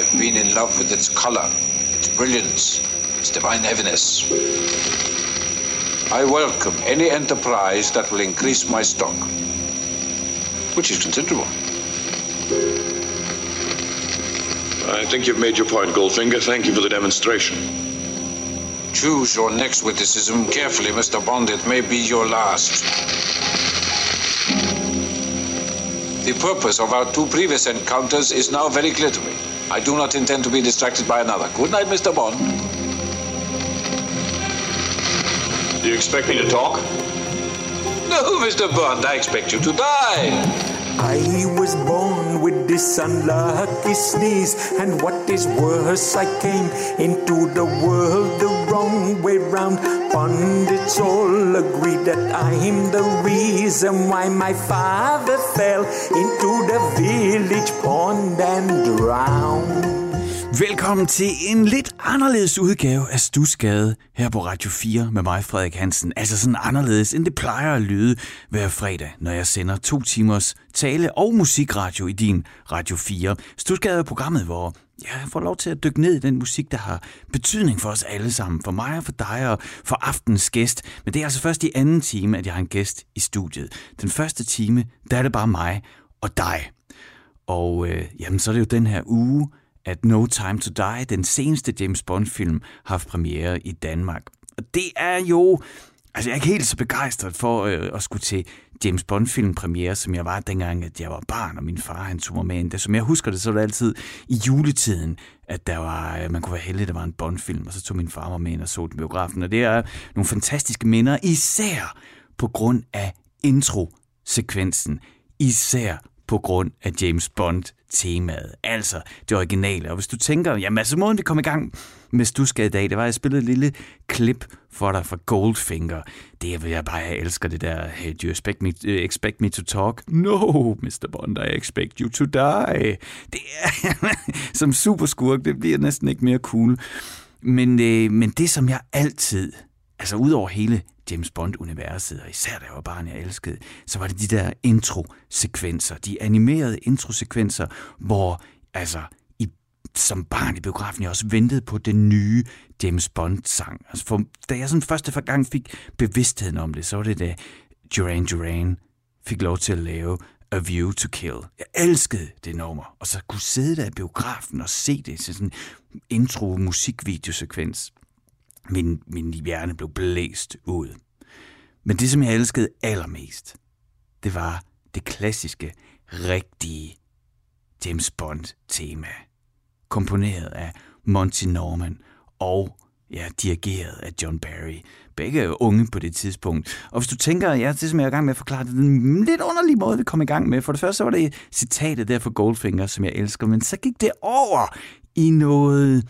I've been in love with its color, its brilliance, its divine heaviness. I welcome any enterprise that will increase my stock, which is considerable. I think you've made your point, Goldfinger. Thank you for the demonstration. Choose your next witticism carefully, Mr. Bond. It may be your last. Purpose of our two previous encounters is now very clear to me. I do not intend to be distracted by another. Good night, Mr. Bond. Do you expect me to talk? No, Mr. Bond, I expect you to die. I was born with this unlucky sneeze, and what is worse, I came into the world the wrong way round. Pundits all agree that I'm the reason why my father fell into the village pond and drowned. Velkommen til en lidt anderledes udgave af Stusgade her på Radio 4 med mig, Frederik Hansen. Altså sådan anderledes, end det plejer at lyde hver fredag, når jeg sender to timers tale- og musikradio i din Radio 4. Stusgade er programmet, hvor jeg får lov til at dykke ned i den musik, der har betydning for os alle sammen. For mig og for dig og for aftens gæst. Men det er altså først i anden time, at jeg har en gæst i studiet. Den første time, der er det bare mig og dig. Og øh, jamen, så er det jo den her uge, at No Time to Die, den seneste James Bond-film, har haft premiere i Danmark. Og det er jo... Altså, jeg er ikke helt så begejstret for øh, at skulle til James Bond-film premiere, som jeg var dengang, at jeg var barn, og min far han tog mig med ind. Som jeg husker det, så var det altid i juletiden, at der var, øh, man kunne være heldig, at der var en Bond-film, og så tog min far mig med ind og så den biografen. Og det er nogle fantastiske minder, især på grund af intro-sekvensen. Især på grund af James Bond-temaet. Altså det originale. Og hvis du tænker, jamen altså måden vi kom i gang med Stuska i dag, det var, at jeg spillede et lille klip for dig fra Goldfinger. Det vil jeg bare, jeg elsker det der, hey, do you expect me, uh, expect me to talk? No, Mr. Bond, I expect you to die. Det er, som superskurk, det bliver næsten ikke mere cool. Men, øh, men det, som jeg altid, altså ud over hele James Bond-universet, og især da jeg var barn, jeg elskede, så var det de der intro-sekvenser, de animerede intro-sekvenser, hvor altså i, som barn i biografen, jeg også ventede på den nye James Bond-sang. Altså for, da jeg sådan første gang fik bevidstheden om det, så var det da Duran Duran fik lov til at lave A View to Kill. Jeg elskede det nummer, og så kunne sidde der i biografen og se det, sådan en intro-musikvideosekvens min, min hjerne blev blæst ud. Men det, som jeg elskede allermest, det var det klassiske, rigtige James Bond-tema. Komponeret af Monty Norman og ja, dirigeret af John Barry. Begge unge på det tidspunkt. Og hvis du tænker, ja, det som jeg er i gang med at forklare, det er en lidt underlig måde, vi kom i gang med. For det første så var det citatet der fra Goldfinger, som jeg elsker, men så gik det over i noget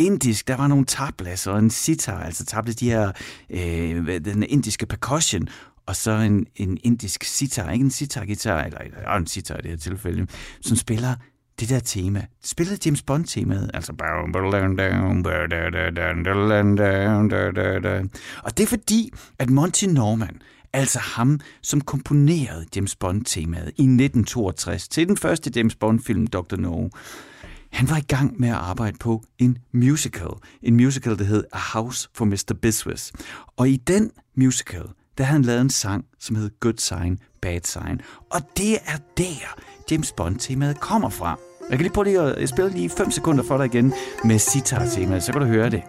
indisk, der var nogle tablas og en sitar, altså tablas, de her, øh, den indiske percussion, og så en, en indisk sitar, ikke en sitar-gitar, eller, eller en sitar i det her tilfælde, som spiller det der tema. Spillede James Bond-temaet, altså... Og det er fordi, at Monty Norman, altså ham, som komponerede James Bond-temaet i 1962 til den første James Bond-film, Dr. No, han var i gang med at arbejde på en musical. En musical, der hed A House for Mr. Biswas. Og i den musical, der havde han lavet en sang, som hed Good Sign, Bad Sign. Og det er der, James Bond-temaet kommer fra. Jeg kan lige prøve lige at spille lige 5 sekunder for dig igen med sitar-temaet, så kan du høre det.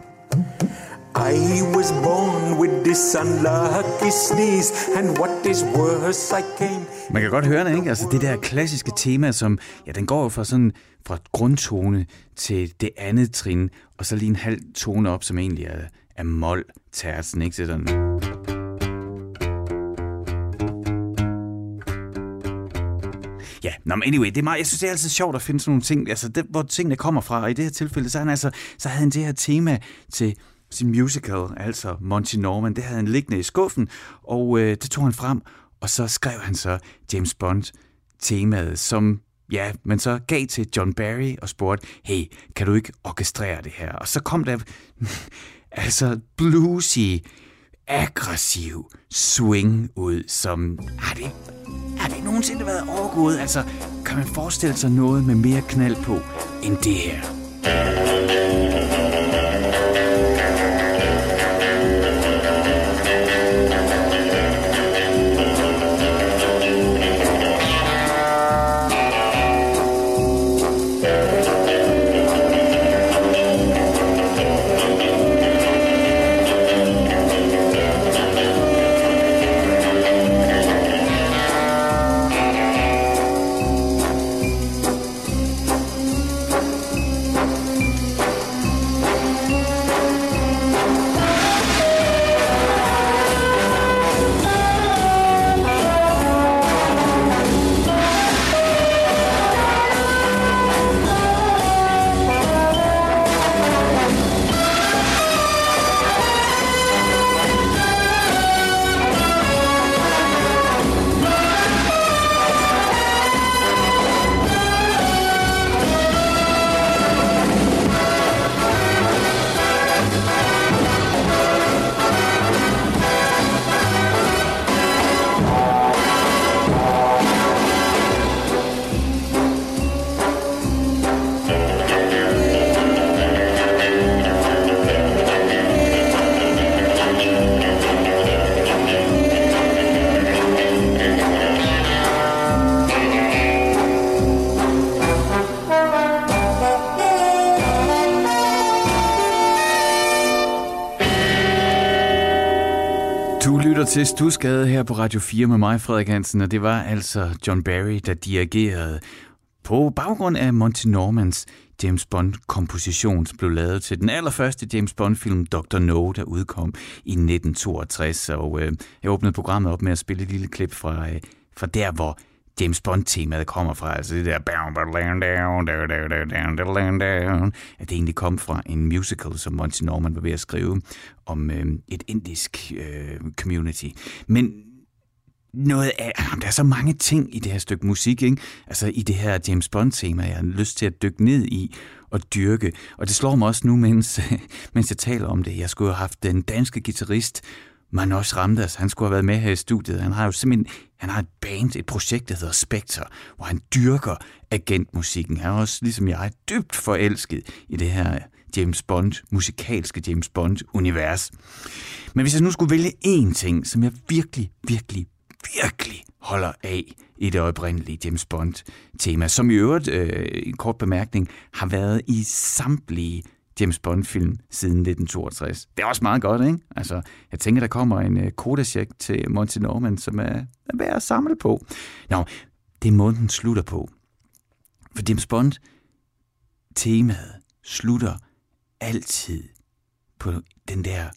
I was born with this unlucky sneeze, and what is worse, I came... Man kan godt høre det, ikke? Altså det der klassiske tema, som, ja, den går jo fra sådan, fra grundtone til det andet trin, og så lige en halv tone op, som egentlig er, er mol tersen, ikke? Så sådan... Ja, nå, men anyway, det er meget, jeg synes, det er altid sjovt at finde sådan nogle ting, altså det, hvor tingene kommer fra, og i det her tilfælde, så, han altså, så havde han det her tema til sin musical, altså Monty Norman, det havde han liggende i skuffen, og øh, det tog han frem, og så skrev han så James Bond temaet, som ja, man så gav til John Barry og spurgte, hey, kan du ikke orkestrere det her? Og så kom der altså bluesy, aggressiv swing ud, som har det, har det nogensinde været overgået? Altså, kan man forestille sig noget med mere knald på end det her? Til Stusgade her på Radio 4 med mig, Frederik Hansen, og det var altså John Barry, der dirigerede på baggrund af Monty Normans James Bond-komposition, som blev lavet til den allerførste James Bond-film Dr. No, der udkom i 1962. Og øh, jeg åbnede programmet op med at spille et lille klip fra, øh, fra der, hvor James Bond-temaet kommer fra, altså det der at det egentlig kom fra en musical, som Monty Norman var ved at skrive om øh, et indisk øh, community. Men noget af, der er så mange ting i det her stykke musik, ikke? altså i det her James Bond-tema, jeg har lyst til at dykke ned i og dyrke. Og det slår mig også nu, mens, mens jeg taler om det. Jeg skulle have haft den danske guitarist Manos Ramdas, han skulle have været med her i studiet. Han har jo simpelthen han har et band, et projekt, der hedder Spectre, hvor han dyrker agentmusikken. Han er også, ligesom jeg, er dybt forelsket i det her James Bond, musikalske James Bond-univers. Men hvis jeg nu skulle vælge én ting, som jeg virkelig, virkelig, virkelig holder af i det oprindelige James Bond-tema, som i øvrigt, øh, en kort bemærkning, har været i samtlige James Bond-film siden 1962. Det er også meget godt, ikke? Altså, jeg tænker, der kommer en øh, kodasjek kodecheck til Monty Norman, som er, er værd at samle på. Nå, det er måden, den slutter på. For James Bond, temaet slutter altid på den der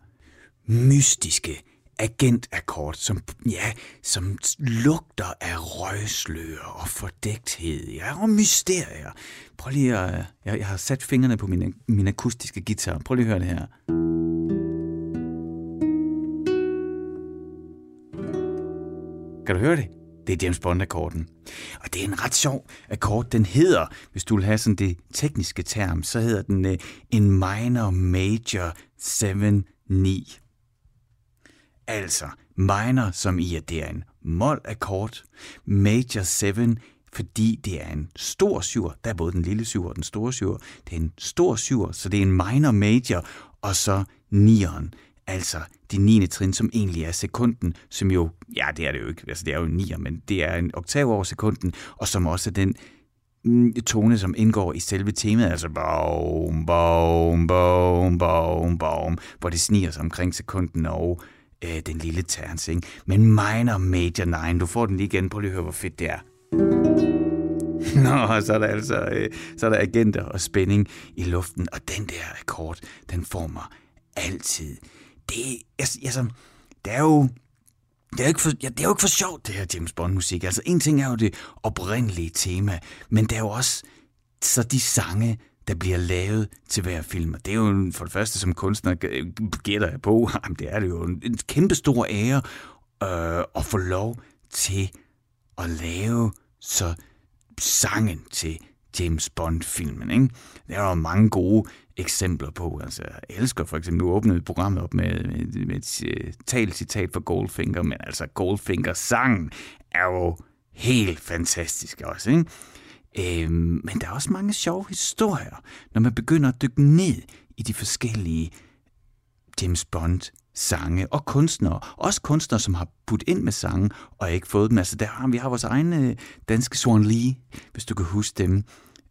mystiske, agentakord, som, ja, som lugter af røgslør og fordækthed ja, og mysterier. Prøv lige at... Jeg, jeg har sat fingrene på min, min akustiske guitar. Prøv lige at høre det her. Kan du høre det? Det er James Bond-akkorden. Og det er en ret sjov akkord. Den hedder, hvis du vil have sådan det tekniske term, så hedder den uh, en minor major 7-9. Altså minor, som i at det er en mol-akkord, major 7, fordi det er en stor syver. Der er både den lille syver og den store syver. Det er en stor syver, så det er en minor major, og så nieren, altså det 9. trin, som egentlig er sekunden, som jo, ja, det er det jo ikke, altså det er jo en nier, men det er en oktav over sekunden, og som også er den mm, tone, som indgår i selve temaet, altså bom, bom, bom, bom, bom, hvor det sniger sig omkring sekunden og øh, den lille terns, ikke? Men minor major 9, du får den lige igen, prøv lige at høre, hvor fedt det er. Nå, så er der altså øh, så er der agenter og spænding i luften, og den der akkord, den får mig altid. Det, altså, det er jo det er, jo ikke for, ja, det er jo ikke for sjovt, det her James Bond-musik. Altså, en ting er jo det oprindelige tema, men det er jo også så de sange, der bliver lavet til hver film. det er jo for det første som kunstner, gætter jeg på, jamen det er det jo en kæmpe stor ære øh, at få lov til at lave så sangen til James Bond-filmen. Ikke? Der er jo mange gode eksempler på. Altså, jeg elsker for eksempel, nu åbnede programmet op med, med, med et øh, talt citat fra Goldfinger, men altså Goldfinger-sangen er jo helt fantastisk også. Ikke? Øh, men der er også mange sjove historier, når man begynder at dykke ned i de forskellige James Bond sange og kunstnere. Også kunstnere, som har puttet ind med sange og ikke fået dem. Altså, der har, vi har vores egne øh, danske Swan Lee, hvis du kan huske dem.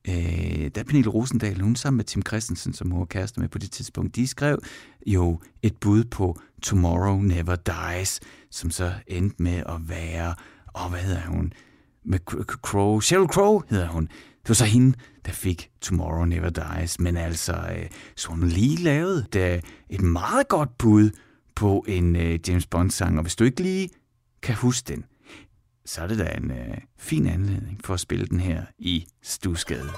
Øh, der er Pernille Rosendal, hun sammen med Tim Christensen, som hun var kæreste med på det tidspunkt, de skrev jo et bud på Tomorrow Never Dies, som så endte med at være, og hvad hedder hun? Med Crow, Sheryl Crow hedder hun. Det var så hende, der fik Tomorrow Never Dies. Men altså, øh, så hun lige lavet da et meget godt bud på en øh, James Bond-sang. Og hvis du ikke lige kan huske den, så er det da en øh, fin anledning for at spille den her i Stusgade.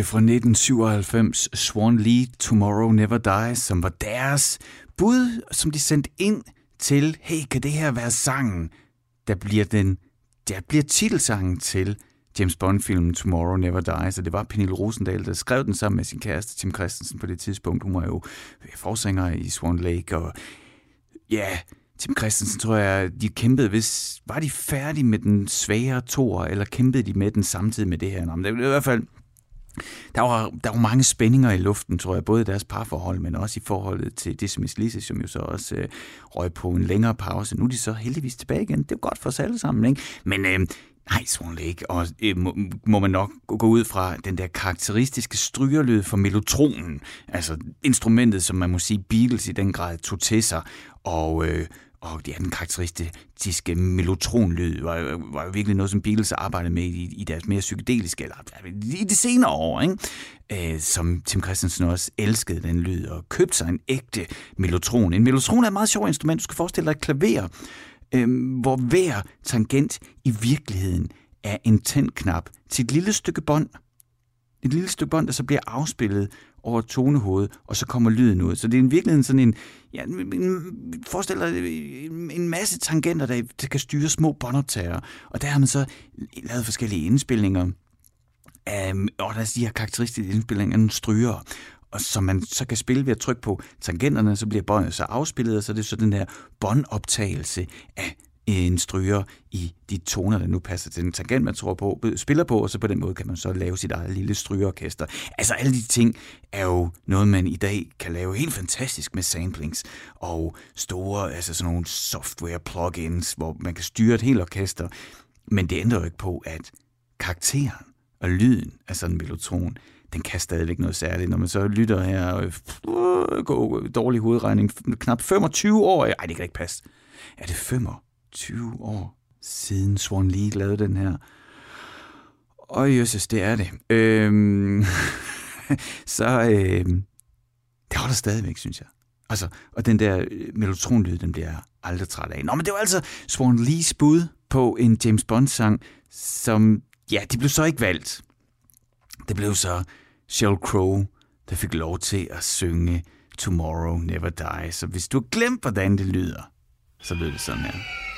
Direkte fra 1997, Swan Lee, Tomorrow Never Dies, som var deres bud, som de sendte ind til, hey, kan det her være sangen, der bliver den, der bliver titelsangen til James Bond-filmen Tomorrow Never Dies, og det var Pernille Rosendal, der skrev den sammen med sin kæreste Tim Christensen på det tidspunkt. Hun var jo forsanger i Swan Lake, og ja, Tim Christensen tror jeg, de kæmpede, hvis var de færdige med den svære tor, eller kæmpede de med den samtidig med det her? Nå, men det var i hvert fald der var, der var mange spændinger i luften, tror jeg, både i deres parforhold, men også i forholdet til Dismiss Lise, som jo så også øh, røg på en længere pause. Nu er de så heldigvis tilbage igen. Det er jo godt for os alle sammen, ikke? Men øh, nej, Swan Lake, og øh, må, må man nok gå ud fra den der karakteristiske strygerlyd for mellotronen, altså instrumentet, som man må sige Beatles i den grad tog til sig, og... Øh, og det er den karakteristiske melotronlyd, var, var jo virkelig noget, som Beatles arbejdede med i, i deres mere psykedeliske, eller i de senere år, ikke? Øh, som Tim Christensen også elskede den lyd, og købte sig en ægte melotron. En melotron er et meget sjovt instrument. Du skal forestille dig et klaver, øh, hvor hver tangent i virkeligheden er en tændknap til et lille stykke bånd. Et lille stykke bånd, der så bliver afspillet over tonehovedet, og så kommer lyden ud. Så det er i virkeligheden sådan en, ja, forestil dig en masse tangenter, der, der kan styre små båndoptager. Og der har man så lavet forskellige indspilninger, um, og der er de her karakteristiske indspilninger af nogle stryger, og som man så kan spille ved at trykke på tangenterne, så bliver båndet så afspillet, og så er det så den her båndoptagelse af en stryger i de toner, der nu passer til den tangent, man tror på, spiller på, og så på den måde kan man så lave sit eget lille strygeorkester. Altså alle de ting er jo noget, man i dag kan lave helt fantastisk med samplings og store, altså sådan nogle software plugins, hvor man kan styre et helt orkester. Men det ændrer jo ikke på, at karakteren og lyden af sådan en melotron, den kan stadigvæk noget særligt. Når man så lytter her, øh, går dårlig hovedregning, knap 25 år, ej, det kan ikke passe. Er det 5? 20 år siden Swan Lee lavede den her. Og jøsses, det er det. Øhm, så øhm, det holder stadigvæk, synes jeg. Altså, og den der øh, melotronlyd, den bliver jeg aldrig træt af. Nå, men det var altså Swan Lees bud på en James Bond-sang, som, ja, de blev så ikke valgt. Det blev så Sheryl Crow, der fik lov til at synge Tomorrow Never Dies. Så hvis du har glemt, hvordan det lyder, så lyder det sådan her.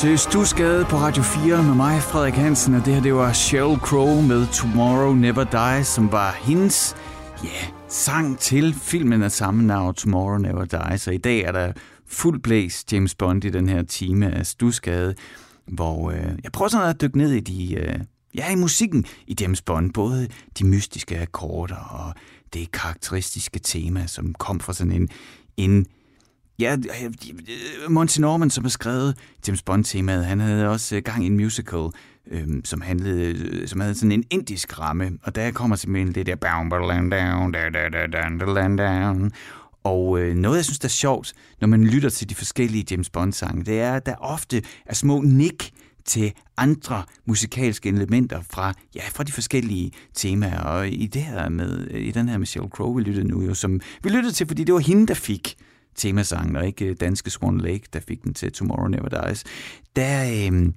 Til Stusgade på Radio 4 med mig, Frederik Hansen, og det her det var Sheryl Crow med Tomorrow Never Dies, som var hendes ja, sang til filmen af samme navn, Tomorrow Never Die. Så i dag er der fuld blæs James Bond i den her time af Stusgade, hvor øh, jeg prøver sådan at dykke ned i de, øh, ja, i musikken i James Bond, både de mystiske akkorder og det karakteristiske tema, som kom fra sådan en, en Ja, øh, øh, Monty Norman, som har skrevet James Bond-temaet, han havde også øh, gang i en musical, øhm, som, handlede, som havde sådan en indisk ramme, og der kommer simpelthen det der down, og øh, noget, jeg synes, der er sjovt, når man lytter til de forskellige James Bond-sange, det er, at der ofte er små nik til andre musikalske elementer fra, ja, fra de forskellige temaer. Og i, det her med, i den her med Sheryl Crow, vi lyttede nu jo, som vi lyttede til, fordi det var hende, der fik temasangen, og ikke danske Swan Lake, der fik den til Tomorrow Never Dies. Der, øh,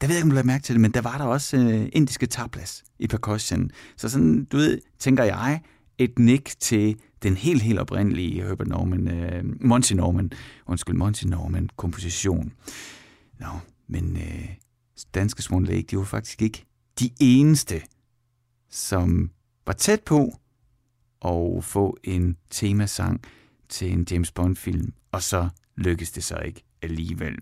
der ved jeg ikke, om du har mærke til det, men der var der også øh, indiske tablas i percussion. Så sådan, du ved, tænker jeg, et nik til den helt, helt oprindelige Herbert Norman, øh, Monty Norman, undskyld, Monty Norman komposition. Nå, men øh, danske Swan Lake, de var faktisk ikke de eneste, som var tæt på at få en temasang til en James Bond-film, og så lykkes det så ikke alligevel.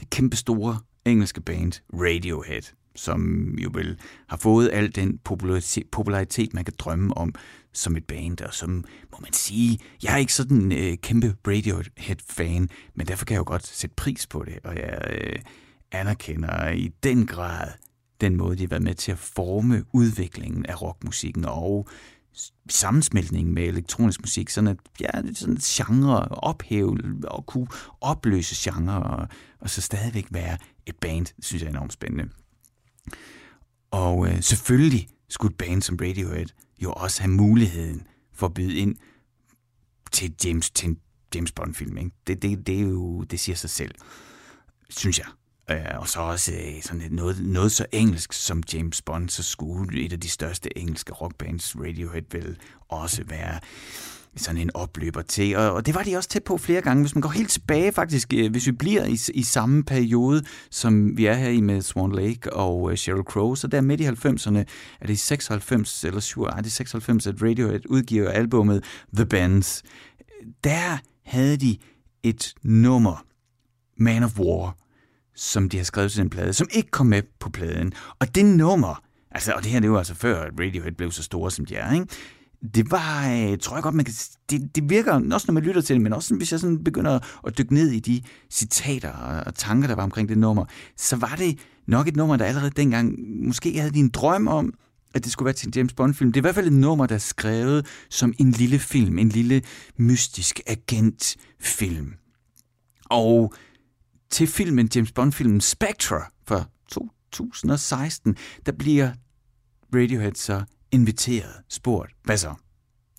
Det kæmpe store engelske band Radiohead, som jo vel har fået al den popularitet, man kan drømme om som et band, og som må man sige, jeg er ikke sådan en øh, kæmpe Radiohead-fan, men derfor kan jeg jo godt sætte pris på det, og jeg øh, anerkender i den grad den måde, de har været med til at forme udviklingen af rockmusikken og sammensmeltning med elektronisk musik, sådan at ja, sådan et genre ophæve og kunne opløse genre og, og så stadigvæk være et band, synes jeg er enormt spændende. Og øh, selvfølgelig skulle et band som Radiohead jo også have muligheden for at byde ind til James, til en James Bond-film. Ikke? Det, det, det, er jo, det siger sig selv, synes jeg. Øh, og så også øh, sådan noget, noget så engelsk som James Bond, så skulle et af de største engelske rockbands, Radiohead, vel også være sådan en opløber til. Og, og det var de også tæt på flere gange. Hvis man går helt tilbage faktisk, øh, hvis vi bliver i, i samme periode, som vi er her i med Swan Lake og uh, Sheryl Crow, så der midt i 90'erne, er det 96 eller 7, er det 96, at Radiohead udgiver albummet The Bands. Der havde de et nummer, Man of War, som de har skrevet til den plade, som ikke kom med på pladen. Og det nummer, altså, og det her det var altså før, at Radiohead blev så store, som de er, ikke? det var, øh, tror jeg godt, man kan, det, det virker, også når man lytter til det, men også hvis jeg sådan begynder at dykke ned i de citater og, og tanker, der var omkring det nummer, så var det nok et nummer, der allerede dengang, måske havde de en drøm om, at det skulle være til en James Bond-film. Det er i hvert fald et nummer, der er skrevet som en lille film, en lille mystisk agentfilm. Og til filmen, James Bond-filmen Spectre fra 2016, der bliver Radiohead så inviteret, spurgt, hvad så?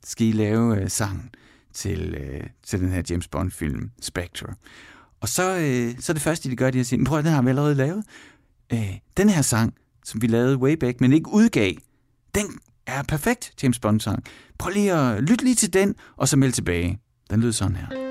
Skal I lave øh, sangen til, øh, til den her James Bond-film Spectre? Og så, øh, så det første, de gør, de har sagt, prøv at den har vi allerede lavet. Øh, den her sang, som vi lavede way back, men ikke udgav, den er perfekt James Bond-sang. Prøv lige at lytte lige til den, og så meld tilbage. Den lyder sådan her.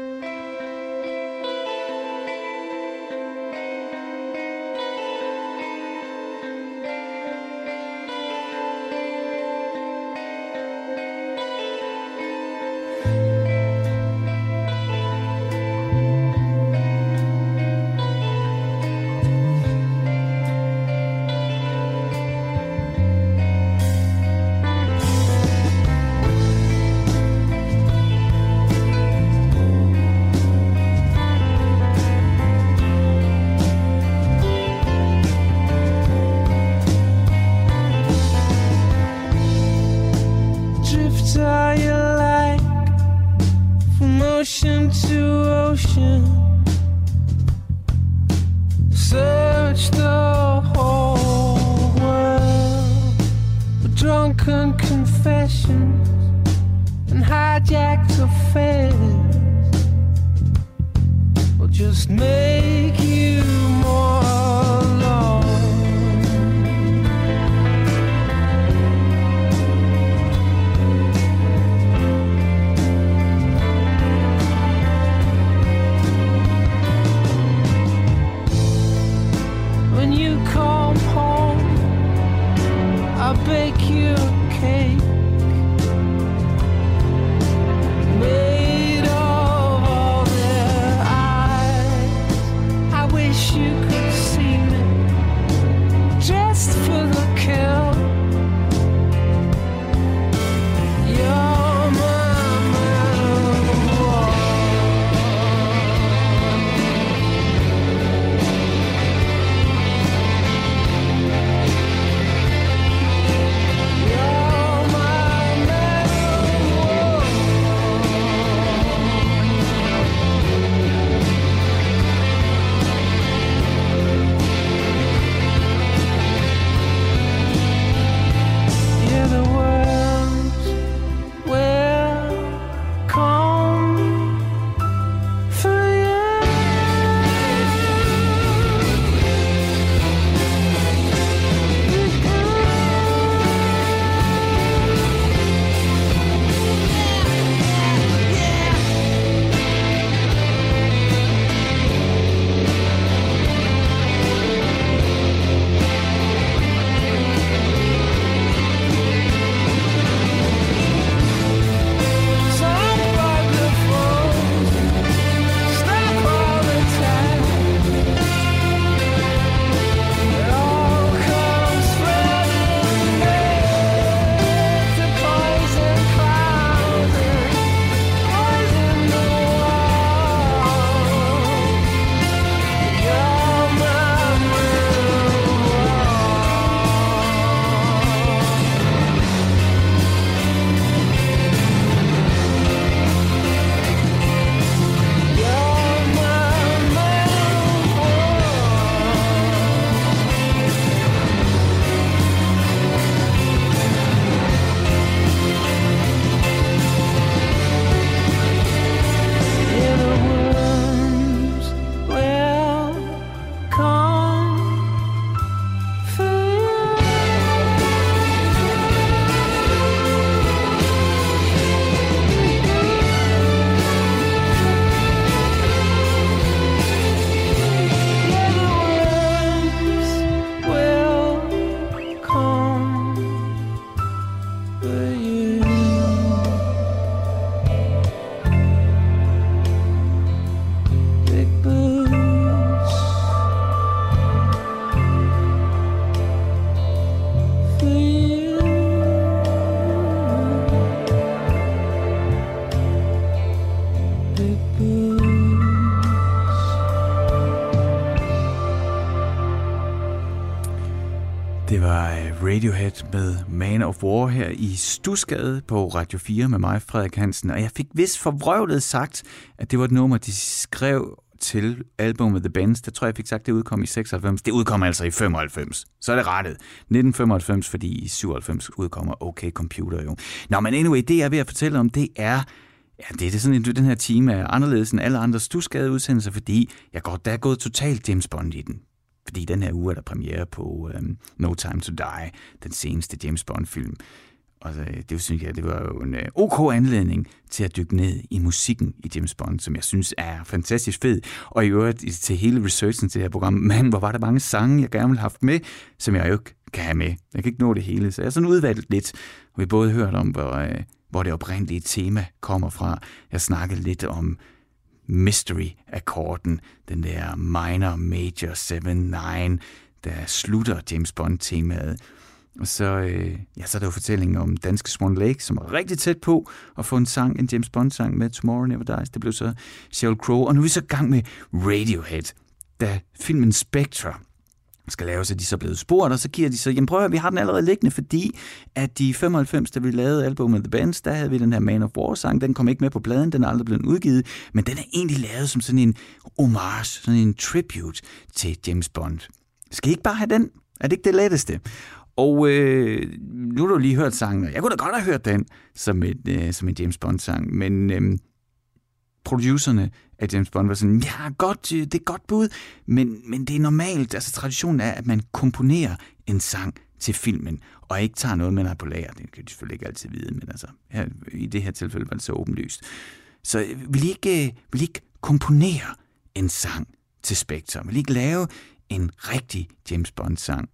Radiohead med Man of War her i Stusgade på Radio 4 med mig, Frederik Hansen. Og jeg fik vist forvrøvlet sagt, at det var et nummer, de skrev til albumet The Bands. Der tror jeg, jeg fik sagt, det udkom i 96. Det udkom altså i 95. Så er det rettet. 1995, fordi i 97 udkommer OK Computer jo. Nå, men anyway, det jeg er ved at fortælle om, det er Ja, det er sådan, at den her time er anderledes end alle andre stusgade udsendelser, fordi jeg godt, der er gået totalt James Bond i den. Fordi den her uge er der premiere på øh, No Time to Die, den seneste James Bond-film. Og øh, det synes jeg, det var jo en øh, ok anledning til at dykke ned i musikken i James Bond, som jeg synes er fantastisk fed. Og i øvrigt til hele researchen til det her program, man, hvor var der mange sange, jeg gerne ville have haft med, som jeg jo ikke kan have med. Jeg kan ikke nå det hele, så jeg har sådan udvalgt lidt. Og vi både hørt om, hvor, øh, hvor det oprindelige tema kommer fra. Jeg snakkede lidt om Mystery-akkorden, den der minor major 7-9, der slutter James Bond-temaet. Og så, øh, ja, så er der jo fortællingen om Danske Swan Lake, som var rigtig tæt på at få en sang, en James Bond-sang med Tomorrow Never Dies. Det blev så Sheryl Crow. Og nu er vi så i gang med Radiohead, da filmen Spectre skal laves, at de så blevet spurgt, og så giver de så, jamen prøv at vi har den allerede liggende, fordi at de 95, da vi lavede albumet The Bands, der havde vi den her Man of War-sang, den kom ikke med på pladen, den er aldrig blevet udgivet, men den er egentlig lavet som sådan en homage, sådan en tribute til James Bond. Skal I ikke bare have den? Er det ikke det letteste? Og øh, nu har du lige hørt sangen, og jeg kunne da godt have hørt den som, et, øh, som en James Bond-sang, men øh, producerne af James Bond var sådan, ja, godt, øh, det er godt bud, men, men det er normalt, altså traditionen er, at man komponerer en sang til filmen, og ikke tager noget, man har på lager. Det kan de selvfølgelig ikke altid vide, men altså, her, i det her tilfælde var det så åbenlyst. Så øh, vil I ikke, øh, vil I ikke komponere en sang til Spectre? Vil I ikke lave en rigtig James Bond-sang?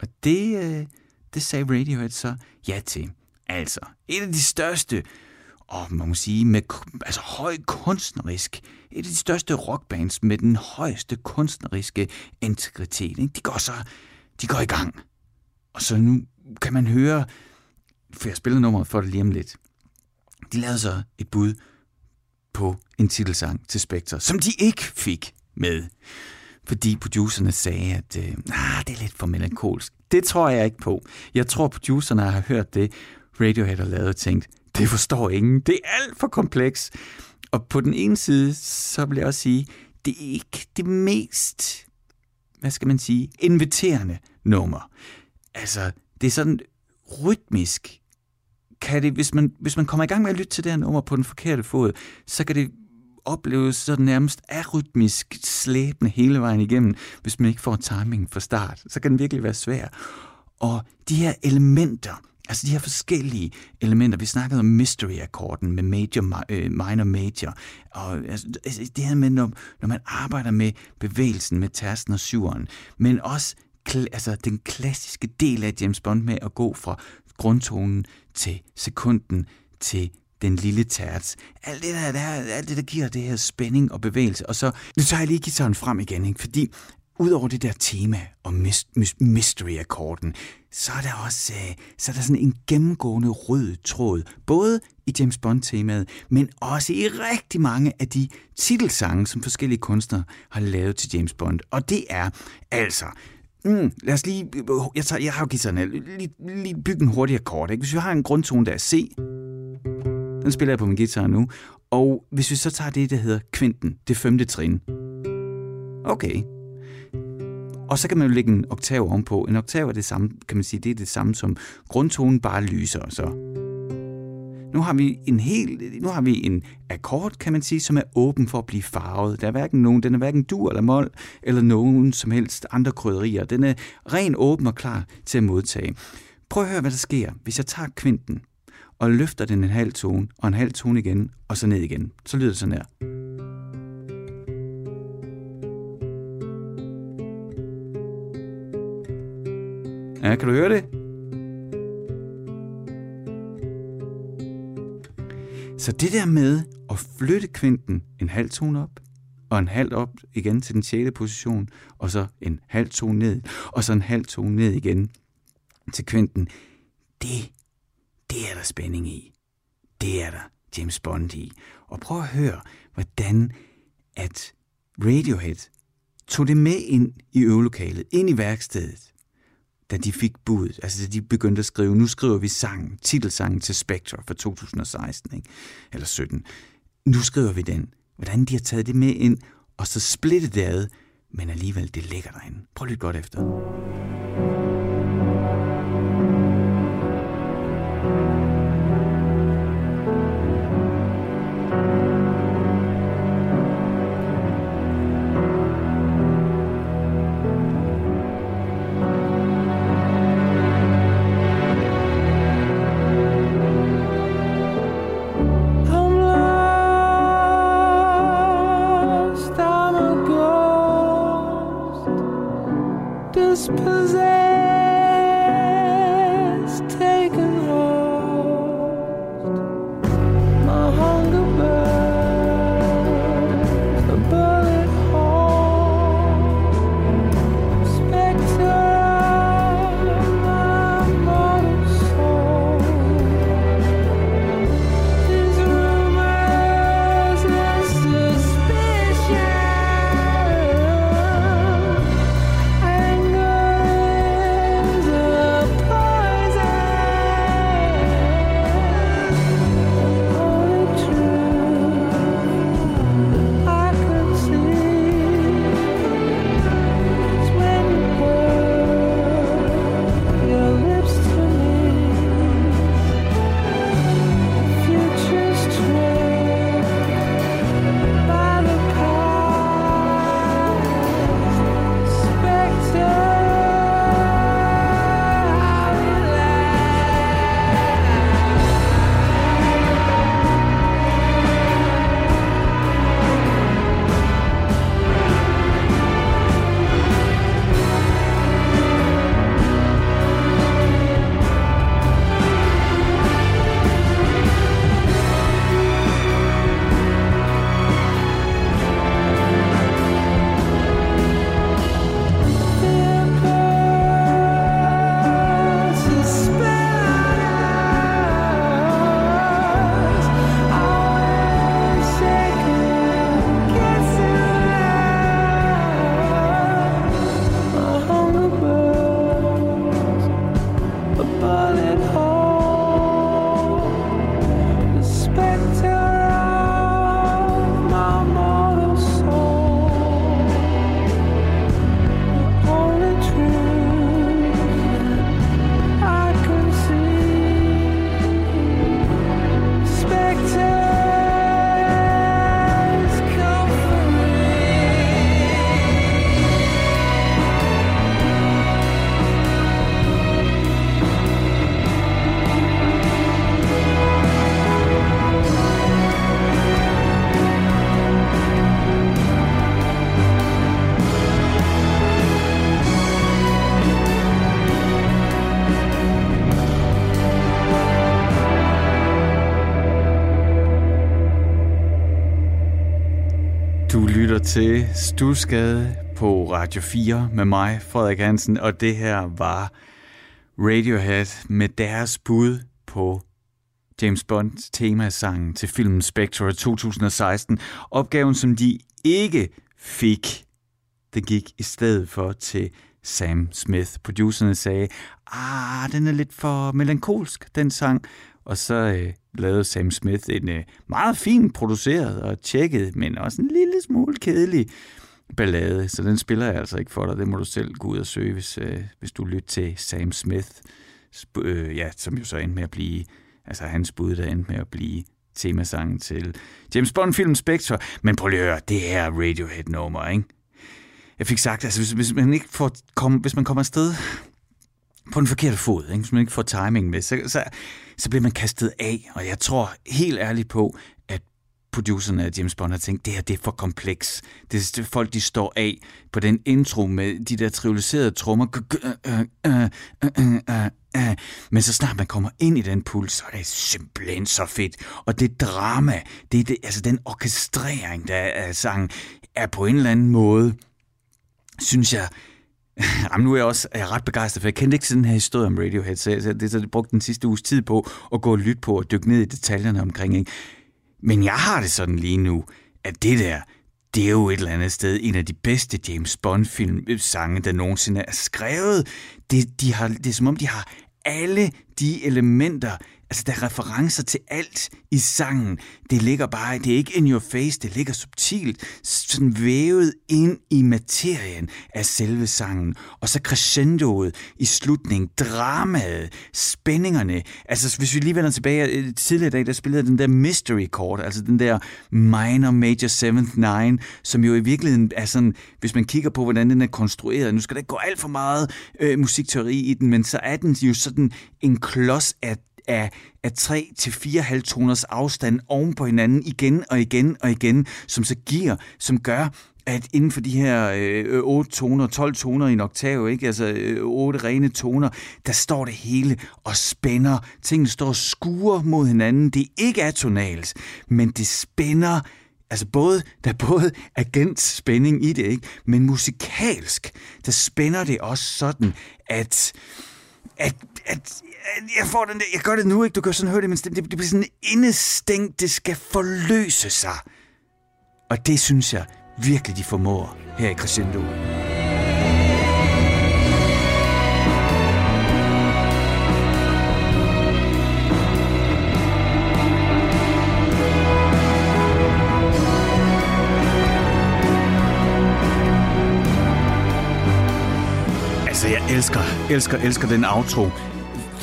Og det, det sagde Radiohead så ja til. Altså, et af de største og man må sige, med altså, høj kunstnerisk, et af de største rockbands med den højeste kunstneriske integritet. Ikke? De går så de går i gang. Og så nu kan man høre, for jeg spiller nummeret for det lige om lidt. De lavede så et bud på en titelsang til Spectre, som de ikke fik med. Fordi producerne sagde, at øh, ah, det er lidt for melankolsk. Det tror jeg ikke på. Jeg tror, producerne har hørt det, Radiohead har lavet og tænkt, det forstår ingen. Det er alt for kompleks. Og på den ene side, så vil jeg også sige, det er ikke det mest, hvad skal man sige, inviterende nummer. Altså, det er sådan rytmisk. Kan det, hvis, man, hvis man kommer i gang med at lytte til det her nummer på den forkerte fod, så kan det opleves sådan nærmest arytmisk slæbende hele vejen igennem, hvis man ikke får timing fra start. Så kan den virkelig være svær. Og de her elementer, Altså de her forskellige elementer. Vi snakkede om mystery-akkorden med major, øh, minor, major. Og altså, altså, det her med, når, når man arbejder med bevægelsen med tasten og syveren, men også altså, den klassiske del af James Bond med at gå fra grundtonen til sekunden til den lille tærts. Alt det der, der, alt det, der giver det her spænding og bevægelse. Og så, nu tager jeg lige guitaren frem igen, ikke? fordi Udover det der tema om mystery-akkorden, så er der også øh, så er der sådan en gennemgående rød tråd, både i James Bond-temaet, men også i rigtig mange af de titelsange, som forskellige kunstnere har lavet til James Bond. Og det er altså Mm, lad os lige... Jeg, tager, jeg har jo guitaren lige, lige bygge en hurtig akkord. Ikke? Hvis vi har en grundtone, der er C, den spiller jeg på min guitar nu, og hvis vi så tager det, der hedder kvinten, det femte trin. Okay, og så kan man jo lægge en oktav ovenpå. En oktav er det samme, kan man sige, det er det samme som grundtonen, bare lyser. Så nu har vi en hel, nu har vi en akkord, kan man sige, som er åben for at blive farvet. Der er hverken nogen, den er hverken dur eller mol, eller nogen som helst andre krydderier. Den er ren åben og klar til at modtage. Prøv at høre, hvad der sker, hvis jeg tager kvinten og løfter den en halv tone, og en halv tone igen, og så ned igen. Så lyder det sådan her. Ja, kan du høre det? Så det der med at flytte kvinten en halv tone op, og en halv op igen til den sjette position, og så en halv tone ned, og så en halv tone ned igen til kvinten, det, det er der spænding i. Det er der James Bond i. Og prøv at høre, hvordan at Radiohead tog det med ind i øvelokalet, ind i værkstedet, da de fik budet, altså da de begyndte at skrive, nu skriver vi sangen, titelsangen til Spectre for 2016, ikke? eller 17. Nu skriver vi den. Hvordan de har taget det med ind, og så splittet det ad, men alligevel, det ligger derinde. Prøv lidt godt efter. Til Stusgade på Radio 4 med mig, Frederik Hansen, og det her var Radiohead med deres bud på James Bonds temasangen til filmen Spectre 2016. Opgaven, som de ikke fik, det gik i stedet for til Sam Smith. Producerne sagde, ah, den er lidt for melankolsk, den sang. Og så øh, lavede Sam Smith en øh, meget fint produceret og tjekket, men også en lille smule kedelig ballade. Så den spiller jeg altså ikke for dig. Det må du selv gå ud og søge, hvis, øh, hvis du lytter til Sam Smith, øh, ja, som jo så endte med at blive, altså hans bud, der endte med at blive temasangen til James Bond-film Spectre. Men prøv lige at høre, det er Radiohead-nummer, ikke? Jeg fik sagt, altså hvis, hvis man ikke får kom, hvis man kommer afsted på den forkerte fod, ikke? hvis man ikke får timing med, så, så, så bliver man kastet af. Og jeg tror helt ærligt på, at producerne af James Bond har tænkt, det her det er for kompleks. Det er folk, de står af på den intro med de der trivialiserede trommer. Øh, øh, øh, Men så snart man kommer ind i den puls, så er det simpelthen så fedt. Og det drama, det er det, altså den orkestrering, der er sangen, er på en eller anden måde, synes jeg, Jamen, nu er jeg også er jeg ret begejstret, for jeg kendte ikke sådan en her historie om Radiohead, så jeg, det så jeg brugte den sidste uges tid på at gå og lytte på og dykke ned i detaljerne omkring. Ikke? Men jeg har det sådan lige nu, at det der, det er jo et eller andet sted en af de bedste James Bond-film øh, sange, der nogensinde er skrevet. Det, de har, det er som om, de har alle de elementer, Altså, der er referencer til alt i sangen. Det ligger bare, det er ikke in your face, det ligger subtilt, sådan vævet ind i materien af selve sangen. Og så crescendoet i slutningen, dramaet, spændingerne. Altså, hvis vi lige vender tilbage øh, tidligere i dag, der spillede den der mystery chord, altså den der minor, major, seventh, nine, som jo i virkeligheden er sådan, hvis man kigger på, hvordan den er konstrueret, nu skal der ikke gå alt for meget øh, musikteori i den, men så er den jo sådan en klods af af, af 3 til 4,5 toners afstand oven på hinanden igen og igen og igen, som så giver, som gør, at inden for de her øh, 8 toner, 12 toner i en oktav, ikke? altså øh, 8 rene toner, der står det hele og spænder. Tingene står og skuer mod hinanden. Det er ikke atonalt, men det spænder Altså både, der er både agentspænding i det, ikke? men musikalsk, der spænder det også sådan, at, at, at Øh, jeg får den der, jeg gør det nu, ikke? Du kan sådan høre det, men det, det bliver sådan indestængt, det skal forløse sig. Og det synes jeg virkelig, de formår her i Crescendo. Altså, jeg elsker, elsker, elsker den outro.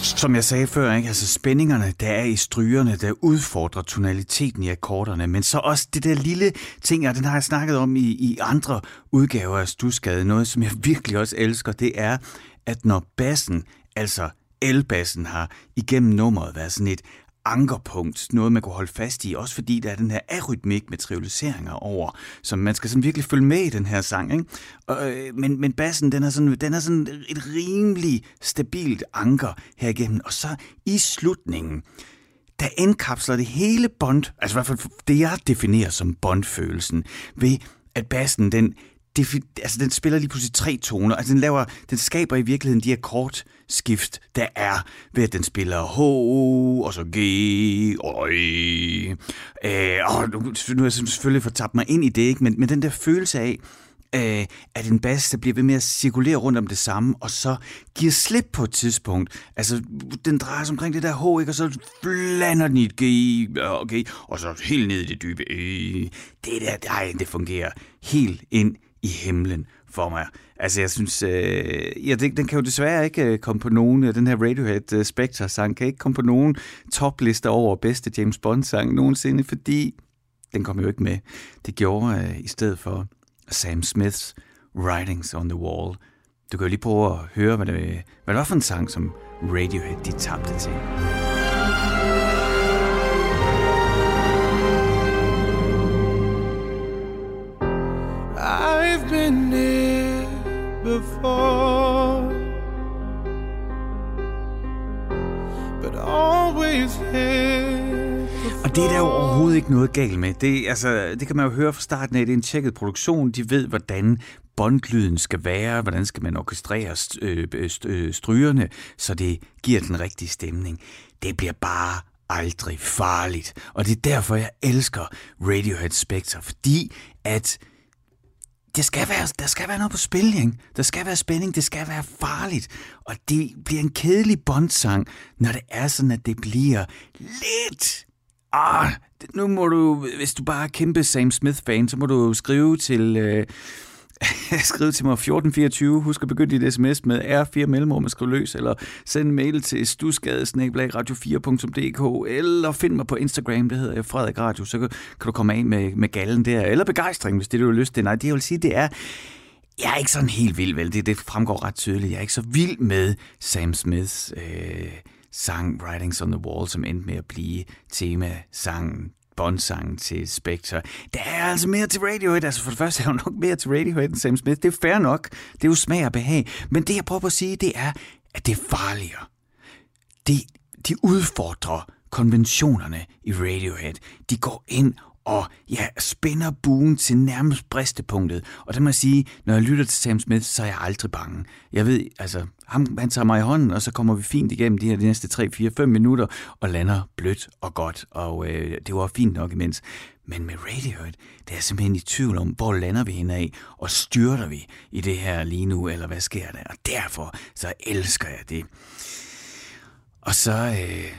Som jeg sagde før, ikke? Altså spændingerne, der er i strygerne, der udfordrer tonaliteten i akkorderne, men så også det der lille ting, og den har jeg snakket om i, i andre udgaver af Stusgade, noget som jeg virkelig også elsker, det er, at når bassen, altså elbassen har igennem nummeret været sådan et ankerpunkt, noget man kunne holde fast i, også fordi der er den her arytmik med trivialiseringer over, som man skal sådan virkelig følge med i den her sang. Ikke? Og, øh, men, men bassen, den er, sådan, den er sådan et rimelig stabilt anker her igennem, og så i slutningen, der indkapsler det hele bond, altså i hvert fald det jeg definerer som bondfølelsen, ved at bassen, den det, altså, den spiller lige pludselig tre toner. Altså, den, laver, den skaber i virkeligheden de akkordskift, der er ved, at den spiller H, og så G, og E. Øh, og nu, nu har jeg selvfølgelig fået tabt mig ind i det, ikke? Men, men den der følelse af, øh, at en bas, der bliver ved med at cirkulere rundt om det samme, og så giver slip på et tidspunkt. Altså, den drejer sig omkring det der H, ikke? og så blander den i et G, okay, og så helt ned i det dybe E. Det der, ej, det fungerer helt ind i himlen for mig. Altså, jeg synes, øh, ja, den, den kan jo desværre ikke øh, komme på nogen, øh, den her Radiohead uh, Spectre-sang kan ikke komme på nogen toplister over bedste James Bond-sang nogensinde, fordi den kom jo ikke med. Det gjorde øh, i stedet for Sam Smiths Writings on the Wall. Du kan jo lige prøve at høre, hvad det, hvad det var for en sang, som Radiohead de tabte til. Det er der jo overhovedet ikke noget galt med. Det, altså, det kan man jo høre fra starten af. Det er en tjekket produktion. De ved, hvordan båndlyden skal være, hvordan skal man orkestrere øh, øh, strygerne, så det giver den rigtige stemning. Det bliver bare aldrig farligt. Og det er derfor, jeg elsker Radiohead Spectre, fordi at det skal være, der skal være noget på spil, ikke? Der skal være spænding, det skal være farligt. Og det bliver en kedelig bondsang, når det er sådan, at det bliver lidt... Ah, nu må du, hvis du bare er kæmpe Sam Smith-fan, så må du skrive til... Øh, skriv til mig 1424. Husk at begynde dit sms med R4 mellemrum og skriv løs, eller send en mail til stusgadesnabelagradio4.dk, eller find mig på Instagram, det hedder jeg Frederik Radio, så kan, kan du komme af med, med gallen der, eller begejstring, hvis det du har lyst til. Nej, det jeg vil sige, det er, jeg er ikke sådan helt vild, vel? Det, det fremgår ret tydeligt. Jeg er ikke så vild med Sam Smiths øh, sang Writings on the Wall, som endte med at blive tema-sangen Bond-sangen til Spectre. Der er altså mere til Radiohead. Altså for det første er jo nok mere til Radiohead end Sam Smith. Det er fair nok. Det er jo smag og behag. Men det jeg prøver at sige, det er, at det er farligere. De, de udfordrer konventionerne i Radiohead. De går ind og ja, spænder buen til nærmest bristepunktet. Og det må jeg sige, når jeg lytter til Sam Smith, så er jeg aldrig bange. Jeg ved, altså, ham, han tager mig i hånden, og så kommer vi fint igennem de her de næste 3, 4, 5 minutter, og lander blødt og godt. Og øh, det var fint nok imens. Men med Radiohead, det er jeg simpelthen i tvivl om, hvor lander vi hende af, og styrter vi i det her lige nu, eller hvad sker der? Og derfor, så elsker jeg det. Og så øh,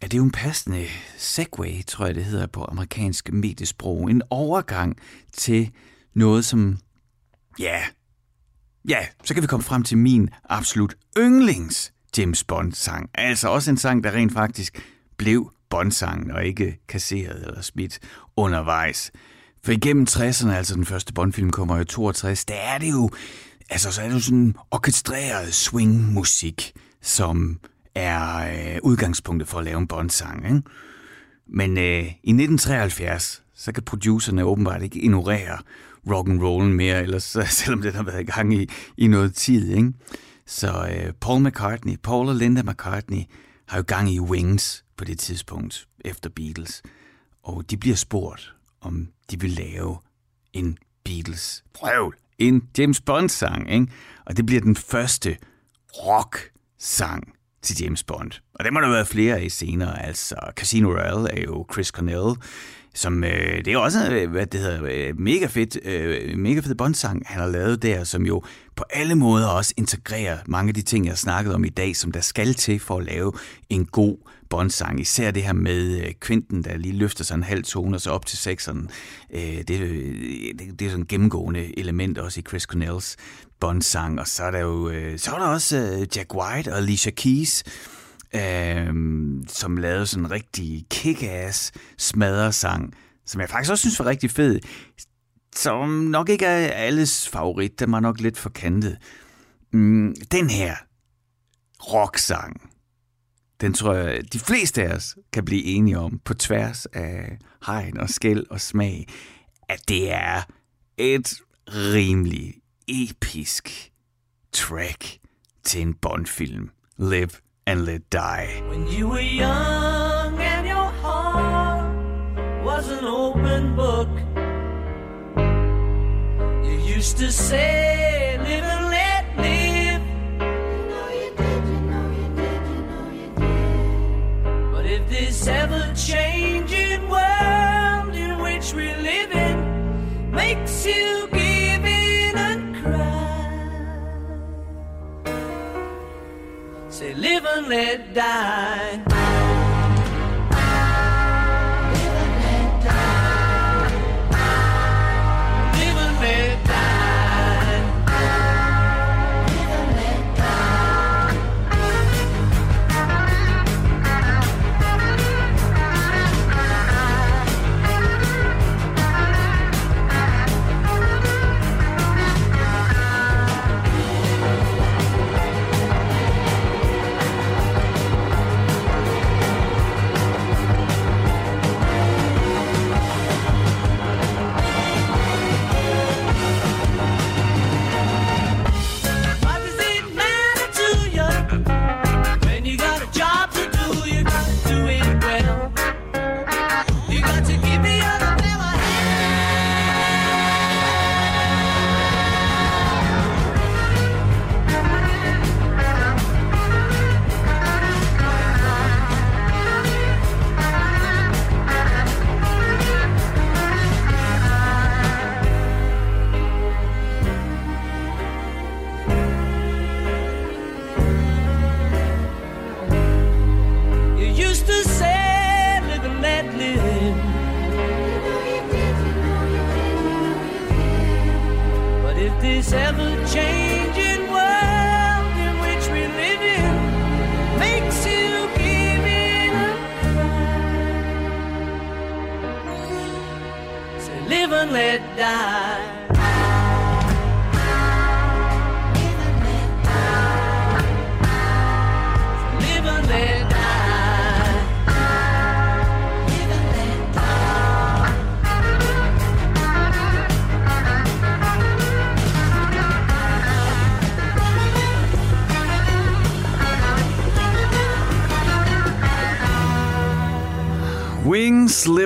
er det jo en passende segue, tror jeg det hedder på amerikansk mediesprog. En overgang til noget, som, ja, ja, så kan vi komme frem til min absolut yndlings James Bond-sang. Altså også en sang, der rent faktisk blev Bond-sangen, og ikke kasseret eller smidt undervejs. For igennem 60'erne, altså den første Bond-film kommer jo 62, der er det jo, altså så er det jo sådan orkestreret swing-musik, som er øh, udgangspunktet for at lave en Bond-sang. Ikke? Men øh, i 1973, så kan producerne åbenbart ikke ignorere rock and roll mere, ellers, selvom den har været i gang i, i noget tid. Ikke? Så øh, Paul McCartney, Paul og Linda McCartney, har jo gang i Wings på det tidspunkt efter Beatles. Og de bliver spurgt, om de vil lave en Beatles prøv, en James Bond-sang. Ikke? Og det bliver den første rock-sang til James Bond. Og det må der være flere af senere. Altså Casino Royale er jo Chris Cornell, som øh, det er også øh, hvad det hedder, øh, mega fedt, øh, mega fed bondsang han har lavet der, som jo på alle måder også integrerer mange af de ting, jeg har snakket om i dag, som der skal til for at lave en god bondsang. Især det her med øh, Quinten, der lige løfter sig en halv tone og så op til sekseren. Øh, det, øh, det, det er sådan et gennemgående element også i Chris Cornells bondsang. Og så er der jo øh, så er der også øh, Jack White og Alicia Keys, øh, som lavede sådan en rigtig kick-ass smadresang, som jeg faktisk også synes var rigtig fed. Som nok ikke er alles favorit, den var nok lidt for kantet. Mm, den her rocksang, den tror jeg, de fleste af os kan blive enige om, på tværs af hegn og skæld og smag, at det er et rimelig episk track til en Bond-film. Live and let die. When you were young and your heart was an open book, you used to say, live and let live. You know you did, you know you did, you know you did. But if this ever changing world in which we live in makes you live and let die.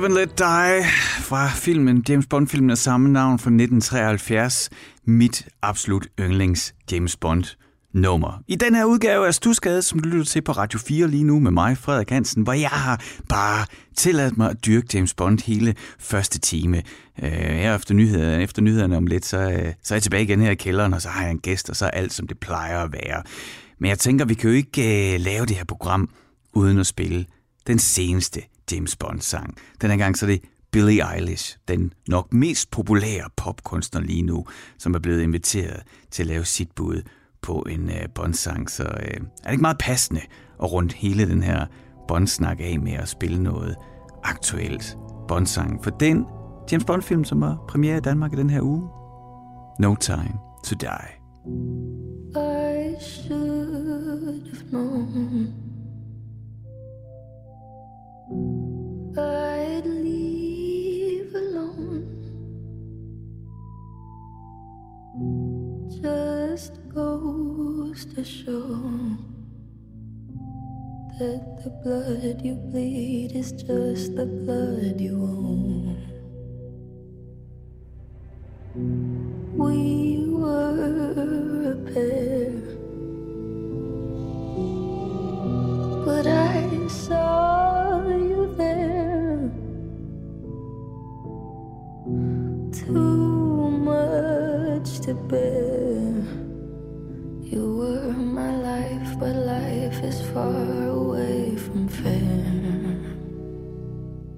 Live and Let Die fra filmen, James Bond-filmen af samme navn fra 1973. Mit absolut yndlings James Bond nummer. I den her udgave af Stusgade, som du lytter til på Radio 4 lige nu med mig, Frederik Hansen, hvor jeg har bare tilladt mig at dyrke James Bond hele første time. Øh, her efter nyhederne, efter nyhederne om lidt, så, øh, så er jeg tilbage igen her i kælderen, og så har jeg en gæst, og så er alt, som det plejer at være. Men jeg tænker, vi kan jo ikke øh, lave det her program uden at spille den seneste James Bond-sang. Den her gang så er det Billie Eilish, den nok mest populære popkunstner lige nu, som er blevet inviteret til at lave sit bud på en øh, Bond-sang. Så øh, er det ikke meget passende at rundt hele den her Bond-snak af med at spille noget aktuelt Bond-sang. For den James Bond-film, som var premiere i Danmark i den her uge, No Time to Die. I should have known I'd leave alone. Just goes to show that the blood you bleed is just the blood you own. We were a pair, but I saw Too much to bear. You were my life, but life is far away from fair.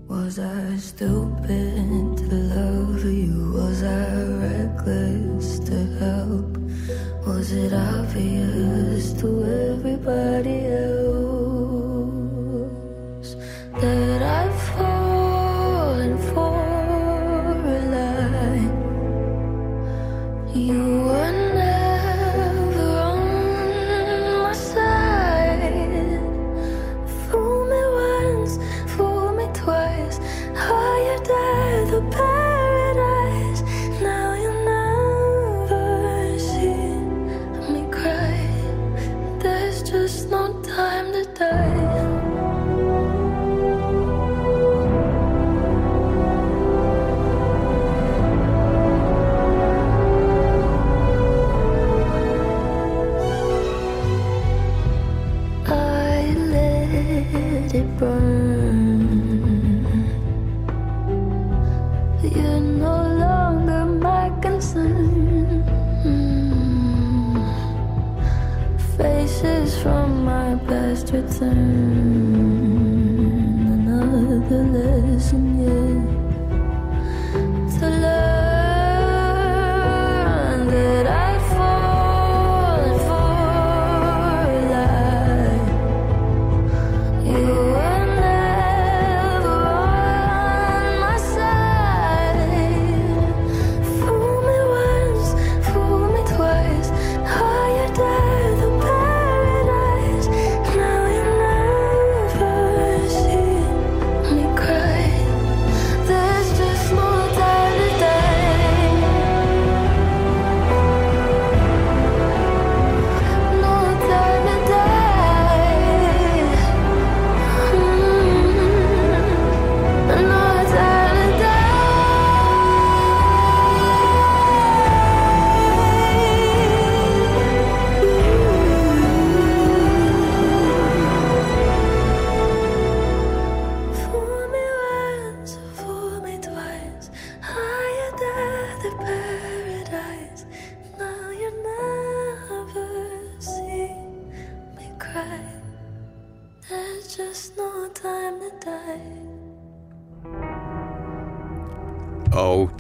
Was I stupid to love you? Was I reckless to help? Was it obvious to everybody else that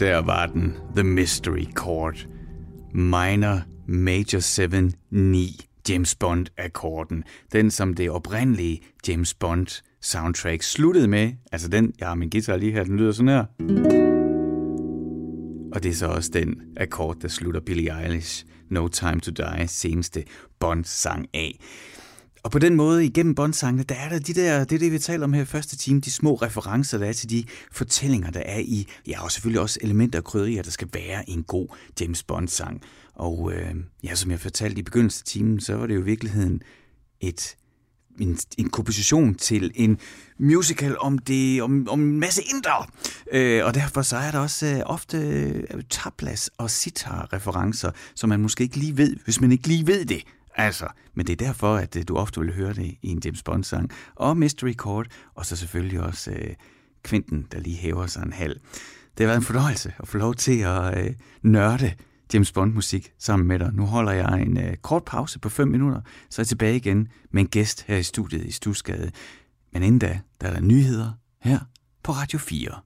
der var den, The Mystery Chord. Minor Major 7 9 James Bond-akkorden. Den, som det oprindelige James Bond soundtrack sluttede med. Altså den, jeg har min guitar lige her, den lyder sådan her. Og det er så også den akkord, der slutter Billie Eilish No Time to Die seneste Bond-sang af. Og på den måde, igennem båndsangene, der er der de der, det er det, vi taler om her i første time, de små referencer, der er til de fortællinger, der er i, ja, og selvfølgelig også elementer og krydderier, der skal være i en god James Bond-sang. Og øh, ja, som jeg fortalte i begyndelsen af timen, så var det jo i virkeligheden et en, en komposition til en musical om det om, om en masse indre. Øh, og derfor så er der også øh, ofte øh, tablas og sitar-referencer, som man måske ikke lige ved, hvis man ikke lige ved det. Altså, men det er derfor, at øh, du ofte vil høre det i en James Bond-sang. Og Mystery Court, og så selvfølgelig også øh, Quinten, der lige hæver sig en halv. Det har været en fornøjelse at få lov til at øh, nørde James Bond-musik sammen med dig. Nu holder jeg en øh, kort pause på 5 minutter, så er jeg tilbage igen med en gæst her i studiet i Stusgade. Men inden da, der er der nyheder her på Radio 4.